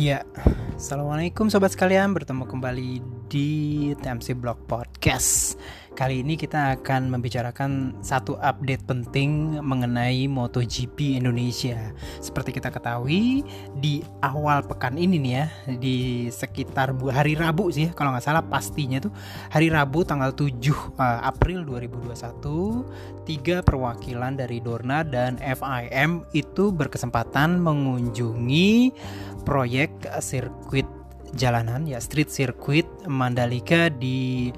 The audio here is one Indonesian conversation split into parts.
Ya, Assalamualaikum sobat sekalian Bertemu kembali di TMC Blog Podcast Kali ini kita akan membicarakan satu update penting mengenai MotoGP Indonesia. Seperti kita ketahui di awal pekan ini nih ya, di sekitar hari Rabu sih, kalau nggak salah pastinya tuh hari Rabu tanggal 7 uh, eh, April 2021, tiga perwakilan dari Dorna dan FIM itu berkesempatan mengunjungi proyek sirkuit jalanan ya street circuit Mandalika di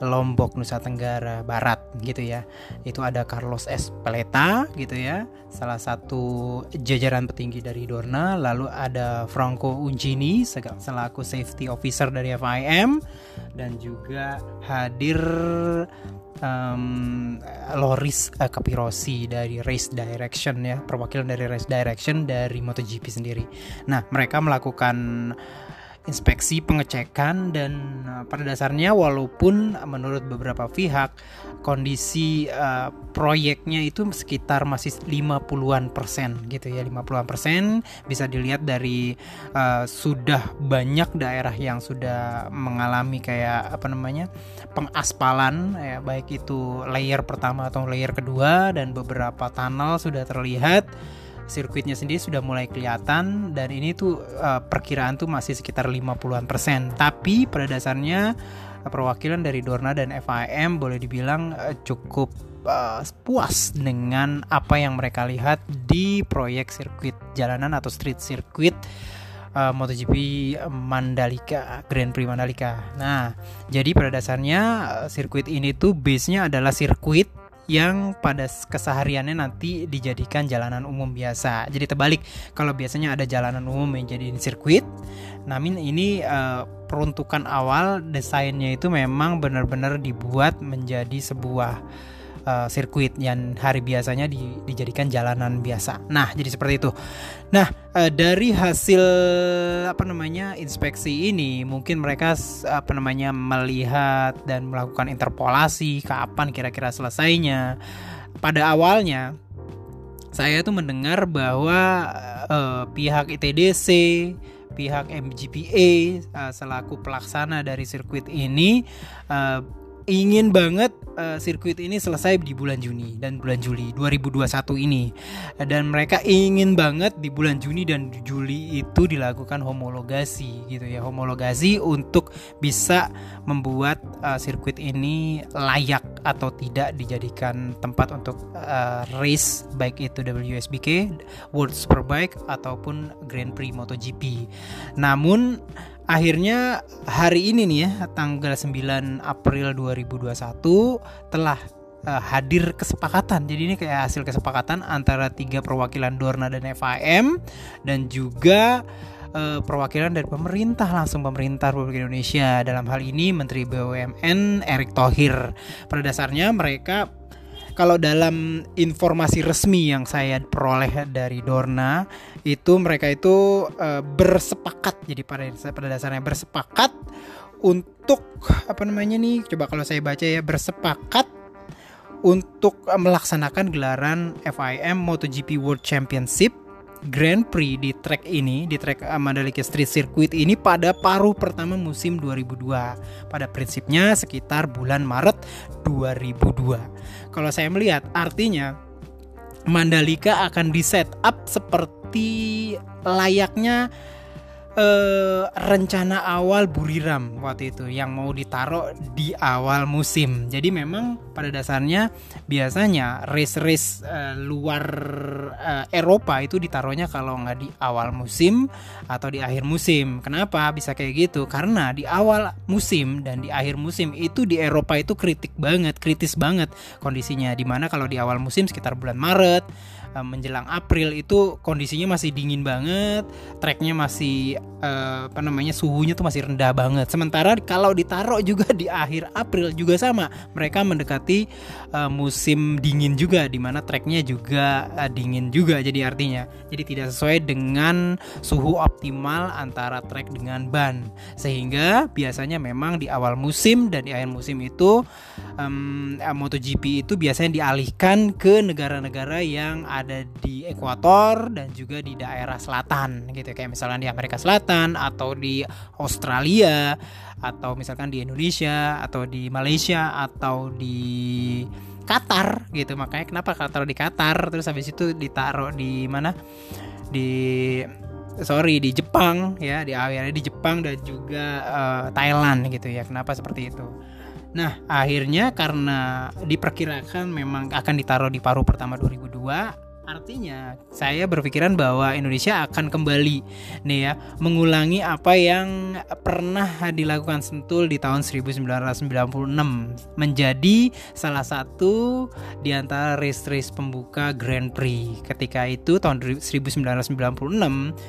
Lombok Nusa Tenggara Barat gitu ya. Itu ada Carlos S. Peleta gitu ya, salah satu jajaran petinggi dari Dorna, lalu ada Franco Uncini selaku safety officer dari FIM dan juga hadir um, Loris uh, Capirosi dari Race Direction ya, perwakilan dari Race Direction dari MotoGP sendiri. Nah, mereka melakukan inspeksi pengecekan dan uh, pada dasarnya walaupun menurut beberapa pihak kondisi uh, proyeknya itu sekitar masih 50-an persen gitu ya 50-an persen. Bisa dilihat dari uh, sudah banyak daerah yang sudah mengalami kayak apa namanya pengaspalan ya baik itu layer pertama atau layer kedua dan beberapa tunnel sudah terlihat sirkuitnya sendiri sudah mulai kelihatan dan ini tuh uh, perkiraan tuh masih sekitar 50-an persen. Tapi pada dasarnya uh, perwakilan dari Dorna dan FIM boleh dibilang uh, cukup uh, puas dengan apa yang mereka lihat di proyek sirkuit jalanan atau street circuit uh, MotoGP Mandalika Grand Prix Mandalika. Nah, jadi pada dasarnya sirkuit ini tuh base-nya adalah sirkuit yang pada kesehariannya nanti dijadikan jalanan umum biasa. Jadi terbalik, kalau biasanya ada jalanan umum yang jadi sirkuit, namun ini uh, peruntukan awal desainnya itu memang benar-benar dibuat menjadi sebuah uh, sirkuit yang hari biasanya di, dijadikan jalanan biasa. Nah, jadi seperti itu. Nah, uh, dari hasil apa namanya inspeksi ini, mungkin mereka apa namanya melihat dan melakukan interpolasi kapan kira-kira selesainya. Pada awalnya saya tuh mendengar bahwa uh, pihak ITDC pihak MGPA selaku pelaksana dari sirkuit ini ingin banget uh, sirkuit ini selesai di bulan Juni dan bulan Juli 2021 ini. Dan mereka ingin banget di bulan Juni dan Juli itu dilakukan homologasi gitu ya. Homologasi untuk bisa membuat uh, sirkuit ini layak atau tidak dijadikan tempat untuk uh, race baik itu WSBK World Superbike ataupun Grand Prix MotoGP. Namun akhirnya hari ini nih ya tanggal 9 April 2021 telah uh, hadir kesepakatan. Jadi ini kayak hasil kesepakatan antara tiga perwakilan Dorna dan FAM dan juga uh, perwakilan dari pemerintah langsung pemerintah Republik Indonesia dalam hal ini Menteri BUMN Erick Thohir. Pada dasarnya mereka kalau dalam informasi resmi yang saya peroleh dari Dorna itu mereka itu uh, bersepakat. Jadi pada pada dasarnya bersepakat untuk apa namanya nih coba kalau saya baca ya bersepakat untuk melaksanakan gelaran FIM MotoGP World Championship Grand Prix di track ini, di track Mandalika Street Circuit ini pada paruh pertama musim 2002. Pada prinsipnya sekitar bulan Maret 2002. Kalau saya melihat artinya Mandalika akan di set up seperti layaknya uh, rencana awal Buriram waktu itu yang mau ditaruh di awal musim. Jadi memang pada dasarnya biasanya race-race uh, luar uh, Eropa itu ditaruhnya kalau nggak di awal musim atau di akhir musim. Kenapa bisa kayak gitu? Karena di awal musim dan di akhir musim itu di Eropa itu kritik banget, kritis banget kondisinya. Di mana kalau di awal musim sekitar bulan Maret uh, menjelang April itu kondisinya masih dingin banget, treknya masih uh, apa namanya suhunya tuh masih rendah banget. Sementara kalau ditaruh juga di akhir April juga sama, mereka mendekati uh, musim dingin juga di mana treknya juga dingin juga jadi artinya. Jadi tidak sesuai dengan suhu optimal antara trek dengan ban. Sehingga biasanya memang di awal musim dan di akhir musim itu MotoGP itu biasanya dialihkan ke negara-negara yang di ekuator dan juga di daerah selatan gitu. Kayak misalnya di Amerika Selatan atau di Australia atau misalkan di Indonesia atau di Malaysia atau di Qatar gitu. Makanya kenapa Qatar di Qatar? Terus habis itu ditaruh di mana? Di sorry di Jepang ya di akhirnya di Jepang dan juga uh, Thailand gitu ya. Kenapa seperti itu? Nah, akhirnya karena diperkirakan memang akan ditaruh di paruh pertama 2002 Artinya saya berpikiran bahwa Indonesia akan kembali nih ya mengulangi apa yang pernah dilakukan Sentul di tahun 1996 menjadi salah satu di antara race-race pembuka Grand Prix. Ketika itu tahun 1996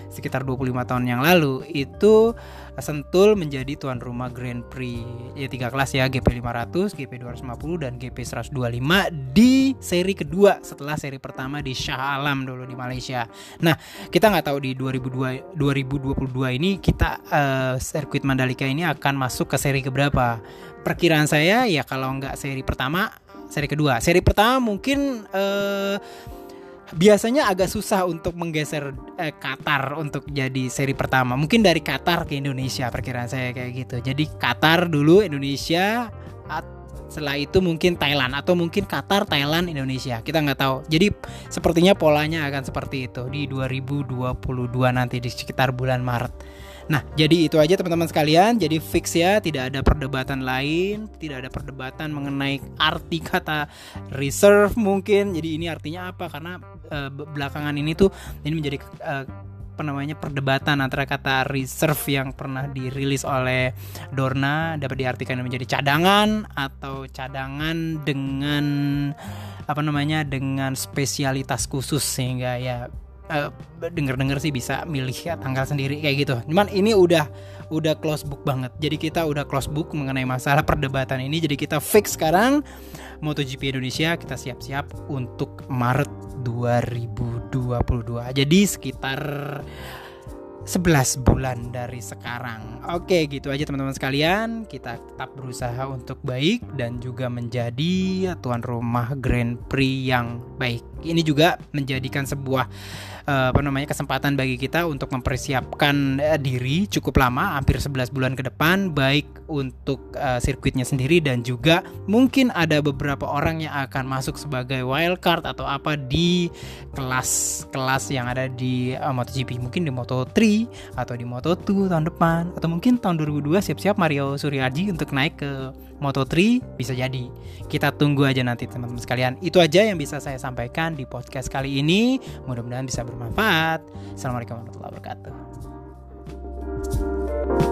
sekitar 25 tahun yang lalu itu Sentul menjadi tuan rumah Grand Prix ya tiga kelas ya GP 500, GP 250 dan GP 125 di seri kedua setelah seri pertama di Shah Alam dulu di Malaysia. Nah, kita nggak tahu di 2002 2022 ini kita uh, sirkuit Mandalika ini akan masuk ke seri keberapa. Perkiraan saya ya kalau nggak seri pertama, seri kedua. Seri pertama mungkin uh, biasanya agak susah untuk menggeser eh, Qatar untuk jadi seri pertama. Mungkin dari Qatar ke Indonesia perkiraan saya kayak gitu. Jadi Qatar dulu Indonesia setelah itu mungkin Thailand atau mungkin Qatar, Thailand, Indonesia. Kita nggak tahu. Jadi sepertinya polanya akan seperti itu di 2022 nanti di sekitar bulan Maret. Nah, jadi itu aja teman-teman sekalian. Jadi fix ya, tidak ada perdebatan lain, tidak ada perdebatan mengenai arti kata reserve mungkin. Jadi ini artinya apa? Karena uh, belakangan ini tuh ini menjadi uh, apa namanya perdebatan antara kata reserve yang pernah dirilis oleh Dorna dapat diartikan menjadi cadangan atau cadangan dengan apa namanya dengan spesialitas khusus sehingga ya uh, denger-denger sih bisa milih ya, tanggal sendiri kayak gitu. Cuman ini udah udah close book banget. Jadi kita udah close book mengenai masalah perdebatan ini. Jadi kita fix sekarang MotoGP Indonesia kita siap-siap untuk Maret 2022. Jadi sekitar 11 bulan dari sekarang. Oke, gitu aja teman-teman sekalian. Kita tetap berusaha untuk baik dan juga menjadi tuan rumah Grand Prix yang baik. Ini juga menjadikan sebuah uh, apa namanya kesempatan bagi kita untuk mempersiapkan uh, diri cukup lama hampir 11 bulan ke depan baik untuk uh, sirkuitnya sendiri dan juga mungkin ada beberapa orang yang akan masuk sebagai wildcard atau apa di kelas-kelas yang ada di uh, MotoGP mungkin di Moto3 atau di Moto2 tahun depan atau mungkin tahun 2002 siap-siap Mario Suryaji untuk naik ke Moto3 bisa jadi. Kita tunggu aja nanti teman-teman sekalian. Itu aja yang bisa saya sampaikan di podcast kali ini. Mudah-mudahan bisa bermanfaat. Assalamualaikum warahmatullahi wabarakatuh.